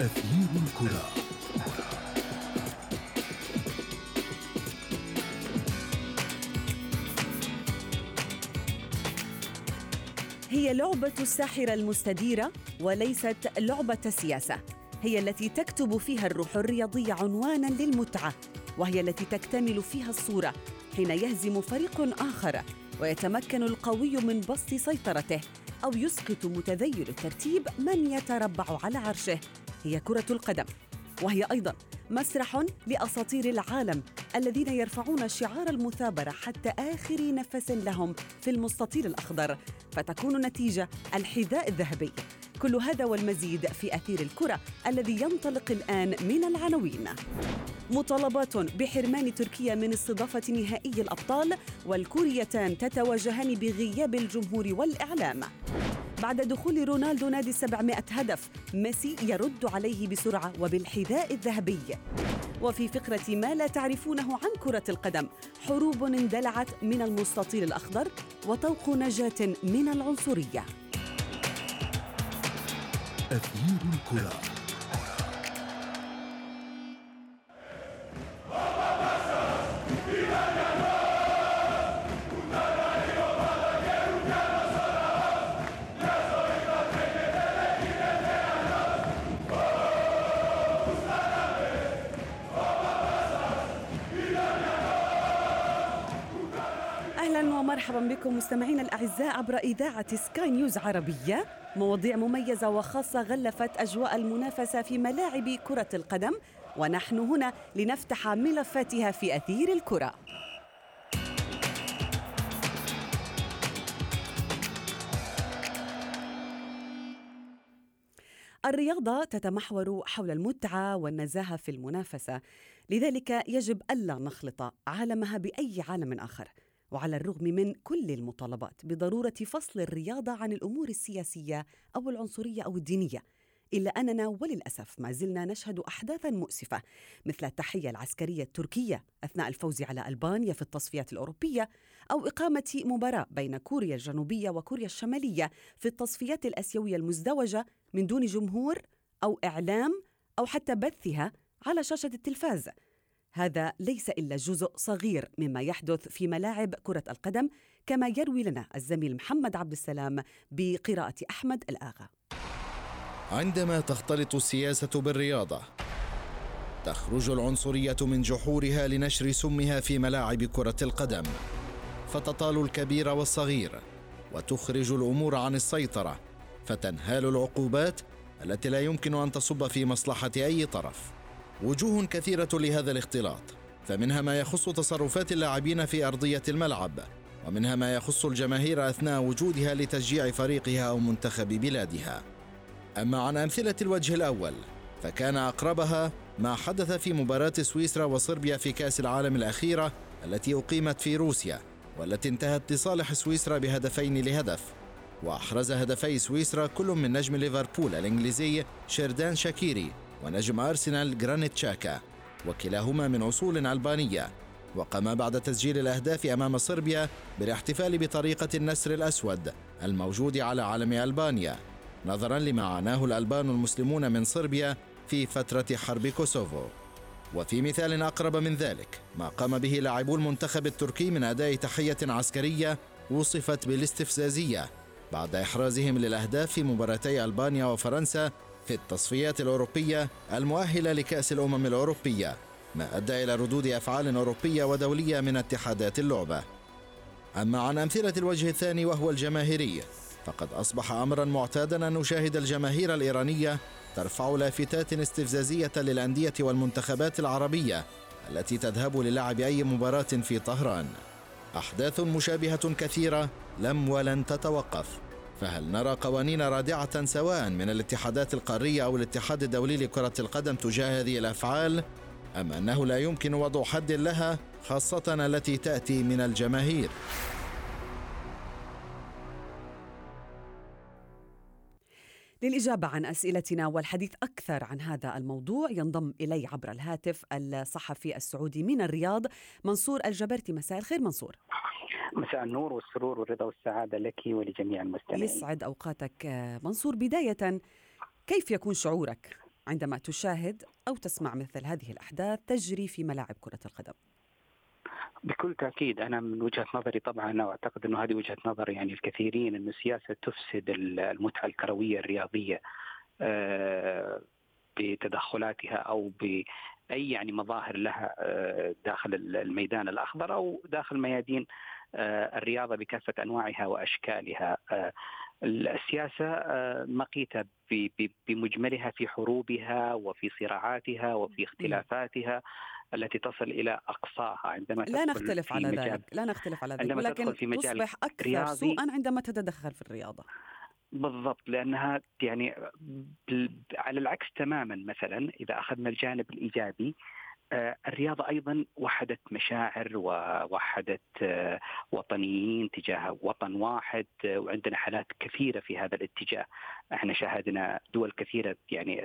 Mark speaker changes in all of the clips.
Speaker 1: أثير الكرة.
Speaker 2: هي لعبة الساحرة المستديرة وليست لعبة السياسة هي التي تكتب فيها الروح الرياضية عنوانا للمتعة وهي التي تكتمل فيها الصورة حين يهزم فريق آخر ويتمكن القوي من بسط سيطرته أو يسقط متذيل الترتيب من يتربع على عرشه. هي كرة القدم وهي أيضا مسرح لأساطير العالم الذين يرفعون شعار المثابرة حتى آخر نفس لهم في المستطيل الأخضر فتكون النتيجة الحذاء الذهبي. كل هذا والمزيد في أثير الكرة الذي ينطلق الآن من العناوين. مطالبات بحرمان تركيا من استضافة نهائي الأبطال والكوريتان تتواجهان بغياب الجمهور والإعلام. بعد دخول رونالدو نادي 700 هدف ميسي يرد عليه بسرعة وبالحذاء الذهبي. وفي فقرة ما لا تعرفونه عن كرة القدم حروب اندلعت من المستطيل الأخضر وطوق نجاة من العنصرية.
Speaker 1: أثير الكرة.
Speaker 2: ومرحبا بكم مستمعينا الأعزاء عبر إذاعة سكاي نيوز عربية. مواضيع مميزة وخاصة غلفت أجواء المنافسة في ملاعب كرة القدم ونحن هنا لنفتح ملفاتها في أثير الكرة. الرياضة تتمحور حول المتعة والنزاهة في المنافسة، لذلك يجب ألا نخلط عالمها بأي عالم آخر، وعلى الرغم من كل المطالبات بضرورة فصل الرياضة عن الأمور السياسية أو العنصرية أو الدينية. إلا أننا وللأسف ما زلنا نشهد احداثا مؤسفة مثل التحية العسكرية التركية أثناء الفوز على ألبانيا في التصفيات الأوروبية أو إقامة مباراة بين كوريا الجنوبية وكوريا الشمالية في التصفيات الأسيوية المزدوجة من دون جمهور أو إعلام أو حتى بثها على شاشة التلفاز. هذا ليس إلا جزء صغير مما يحدث في ملاعب كرة القدم كما يروي لنا الزميل محمد عبد السلام بقراءة أحمد الآغا.
Speaker 3: عندما تختلط السياسة بالرياضة تخرج العنصرية من جحورها لنشر سمها في ملاعب كرة القدم فتطال الكبير والصغير وتخرج الأمور عن السيطرة فتنهال العقوبات التي لا يمكن أن تصب في مصلحة أي طرف. وجوه كثيرة لهذا الاختلاط فمنها ما يخص تصرفات اللاعبين في أرضية الملعب ومنها ما يخص الجماهير أثناء وجودها لتشجيع فريقها أو منتخب بلادها. أما عن أمثلة الوجه الأول فكان أقربها ما حدث في مباراة سويسرا وصربيا في كأس العالم الأخيرة التي أقيمت في روسيا والتي انتهت لصالح سويسرا بهدفين لهدف. وأحرز هدفي سويسرا كل من نجم ليفربول الإنجليزي شيردان شاكيري. ونجم أرسنال جرانيت تشاكا وكلاهما من أصول ألبانية. وقام بعد تسجيل الأهداف أمام صربيا بالاحتفال بطريقة النسر الأسود الموجود على علم ألبانيا. نظرا لما عاناه الألبان المسلمون من صربيا في فترة حرب كوسوفو. وفي مثال أقرب من ذلك ما قام به لاعبو المنتخب التركي من أداء تحية عسكرية وصفت بالاستفزازية. بعد إحرازهم للأهداف في مباراتي ألبانيا وفرنسا في التصفيات الأوروبية المؤهلة لكأس الأمم الأوروبية ما أدى إلى ردود أفعال أوروبية ودولية من اتحادات اللعبة. أما عن أمثلة الوجه الثاني وهو الجماهيري فقد أصبح أمرا معتادا أن نشاهد الجماهير الإيرانية ترفع لافتات استفزازية للأندية والمنتخبات العربية التي تذهب للعب أي مباراة في طهران. أحداث مشابهة كثيرة لم ولن تتوقف. فهل نرى قوانين رادعة سواء من الاتحادات القارية أو الاتحاد الدولي لكرة القدم تجاه هذه الأفعال؟ أم أنه لا يمكن وضع حد لها خاصة التي تأتي من الجماهير؟
Speaker 2: للإجابة عن أسئلتنا والحديث أكثر عن هذا الموضوع ينضم إلي عبر الهاتف الصحفي السعودي من الرياض منصور الجبرتي مساء الخير منصور
Speaker 4: مساء النور والسرور والرضا والسعادة لك ولجميع المستمعين.
Speaker 2: يسعد أوقاتك. منصور بداية كيف يكون شعورك عندما تشاهد أو تسمع مثل هذه الأحداث تجري في ملاعب كرة القدم؟
Speaker 4: بكل تأكيد أنا من وجهة نظري طبعا واعتقد أنه هذه وجهة نظر يعني الكثيرين أنه السياسة تفسد المتعة الكروية الرياضية آه، بتدخلاتها أو بأي يعني مظاهر لها آه، داخل الميدان الأخضر أو داخل ميادين الرياضة بكافة أنواعها وأشكالها. السياسة مقيتة بمجملها في حروبها وفي صراعاتها وفي اختلافاتها التي تصل إلى أقصاها
Speaker 2: عندما لا نختلف على ذلك لا نختلف على ذلك ولكن في مجال تصبح أكثر رياضي سوءا عندما تتدخل في الرياضة.
Speaker 4: بالضبط لأنها يعني على العكس تماما مثلا إذا أخذنا الجانب الإيجابي آه، الرياضة أيضا وحدت مشاعر ووحدت آه، وطنيين تجاه وطن واحد آه، وعندنا حالات كثيرة في هذا الاتجاه. إحنا شاهدنا دول كثيرة يعني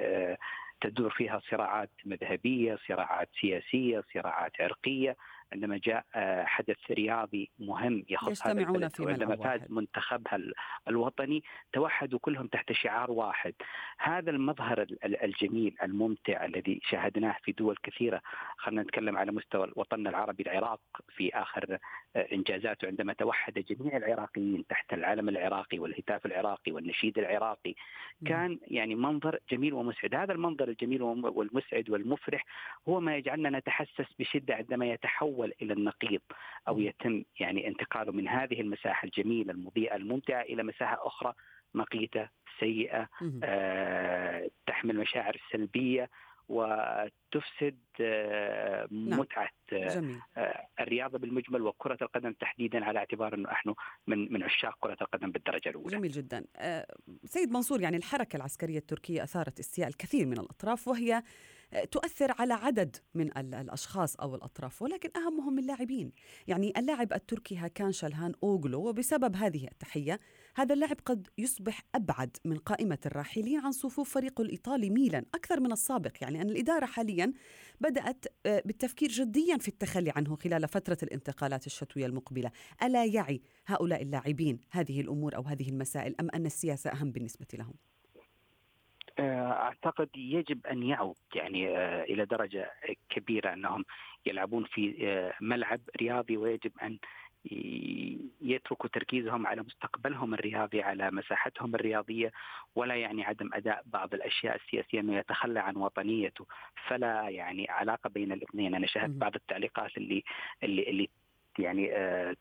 Speaker 4: تدور فيها صراعات مذهبية، صراعات سياسية، صراعات عرقية، عندما جاء آه، حدث رياضي مهم يخص هذا البلد وعندما فاز منتخبها الوطني توحدوا كلهم تحت شعار واحد. هذا المظهر الجميل الممتع الذي شاهدناه في دول كثيرة. خلينا نتكلم على مستوى وطننا العربي العراق في آخر آه، إنجازاته عندما توحد جميع العراقيين تحت العلم العراقي والهتاف العراقي والنشيد العراقي. كان يعني منظر جميل ومسعد. هذا المنظر الجميل والمسعد والمفرح هو ما يجعلنا نتحسس بشدة عندما يتحول يتحول إلى النقيض أو يتم يعني انتقاله من هذه المساحة الجميلة المضيئة الممتعة إلى مساحة أخرى مقيته سيئة آه تحمل مشاعر سلبية وتفسد آه، نعم. متعة آه، جميل. آه، الرياضة بالمجمل وكرة القدم تحديدا على اعتبار إنه نحن من من عشاق كرة القدم بالدرجة الأولى.
Speaker 2: جميل جدا. سيد منصور يعني الحركة العسكرية التركية أثارت استياء الكثير من الأطراف وهي تؤثر على عدد من الأشخاص أو الأطراف ولكن أهمهم اللاعبين، يعني اللاعب التركي هاكان شالهان أوغلو وبسبب هذه التحية هذا اللاعب قد يصبح أبعد من قائمة الراحلين عن صفوف فريقه الإيطالي ميلان أكثر من السابق، يعني أن الإدارة حاليا بدأت آه، بالتفكير جديا في التخلي عنه خلال فترة الانتقالات الشتوية المقبلة، ألا يعي هؤلاء اللاعبين هذه الأمور أو هذه المسائل أم أن السياسة أهم بالنسبة لهم؟
Speaker 4: آه، أعتقد يجب أن يعوا يعني آه، إلى درجة كبيرة أنهم يلعبون في آه، ملعب رياضي ويجب أن يتركوا تركيزهم على مستقبلهم الرياضي على مساحتهم الرياضية ولا يعني عدم أداء بعض الأشياء السياسية أنه يتخلى عن وطنيته. فلا يعني علاقة بين الاثنين. أنا شاهدت بعض التعليقات اللي اللي اللي يعني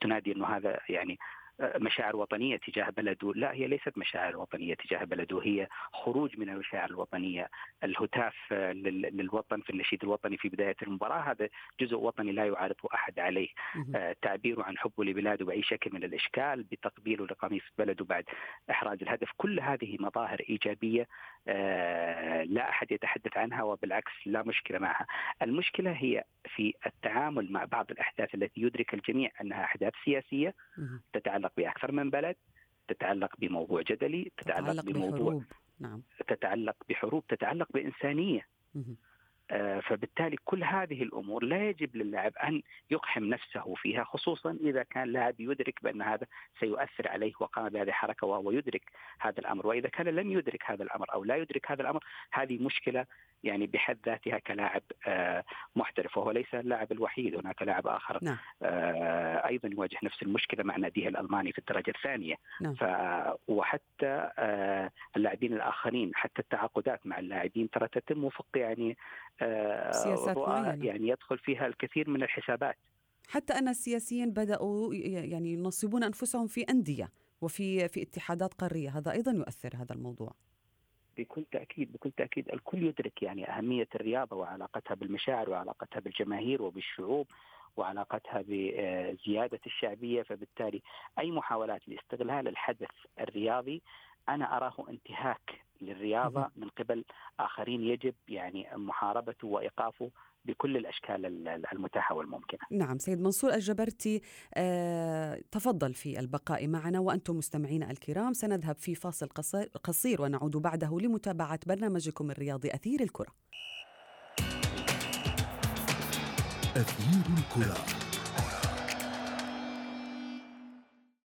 Speaker 4: تنادي أنه هذا يعني مشاعر وطنية تجاه بلده، لا هي ليست مشاعر وطنية تجاه بلده، هي خروج من المشاعر الوطنية، الهتاف للوطن في النشيد الوطني في بداية المباراة هذا جزء وطني لا يعارضه أحد عليه، آه، تعبيره عن حبه لبلاده بأي شكل من الإشكال، بتقبيله لقميص بلده بعد إحراز الهدف، كل هذه مظاهر إيجابية آه، لا أحد يتحدث عنها وبالعكس لا مشكلة معها، المشكلة هي في التعامل مع بعض الأحداث التي يدرك الجميع أنها أحداث سياسية تتعلق بأكثر من بلد تتعلق بموضوع جدلي تتعلق, تتعلق بموضوع بحروب. نعم. تتعلق بحروب تتعلق بإنسانية آه فبالتالي كل هذه الأمور لا يجب للاعب أن يقحم نفسه فيها خصوصا إذا كان لاعب يدرك بأن هذا سيؤثر عليه وقام بهذه الحركة وهو يدرك هذا الأمر. وإذا كان لم يدرك هذا الأمر أو لا يدرك هذا الأمر هذه مشكلة يعني بحد ذاتها كلاعب آه، محترف وهو ليس اللاعب الوحيد هناك لاعب آخر. نعم. آه، أيضا يواجه نفس المشكلة مع ناديه الألماني في الدرجة الثانية. نعم. ف وحتى آه، اللاعبين الآخرين حتى التعاقدات مع اللاعبين ترى تتم وفق يعني
Speaker 2: سياسات معينة.
Speaker 4: يعني يدخل فيها الكثير من الحسابات.
Speaker 2: حتى أن السياسيين بدأوا يعني ينصبون أنفسهم في أندية وفي في اتحادات قارية هذا أيضا يؤثر هذا الموضوع.
Speaker 4: بكل تأكيد بكل تأكيد الكل يدرك يعني أهمية الرياضة وعلاقتها بالمشاعر وعلاقتها بالجماهير وبالشعوب وعلاقتها بزياده الشعبية. فبالتالي أي محاولات لاستغلال الحدث الرياضي أنا أراه انتهاك للرياضة من قبل آخرين. يجب يعني محاربته وإيقافه بكل الأشكال المتاحة والممكنة.
Speaker 2: نعم سيد منصور الجبرتي آه، تفضل في البقاء معنا وأنتم مستمعين الكرام سنذهب في فاصل قصير, قصير ونعود بعده لمتابعة برنامجكم الرياضي أثير الكرة.
Speaker 1: أثير الكرة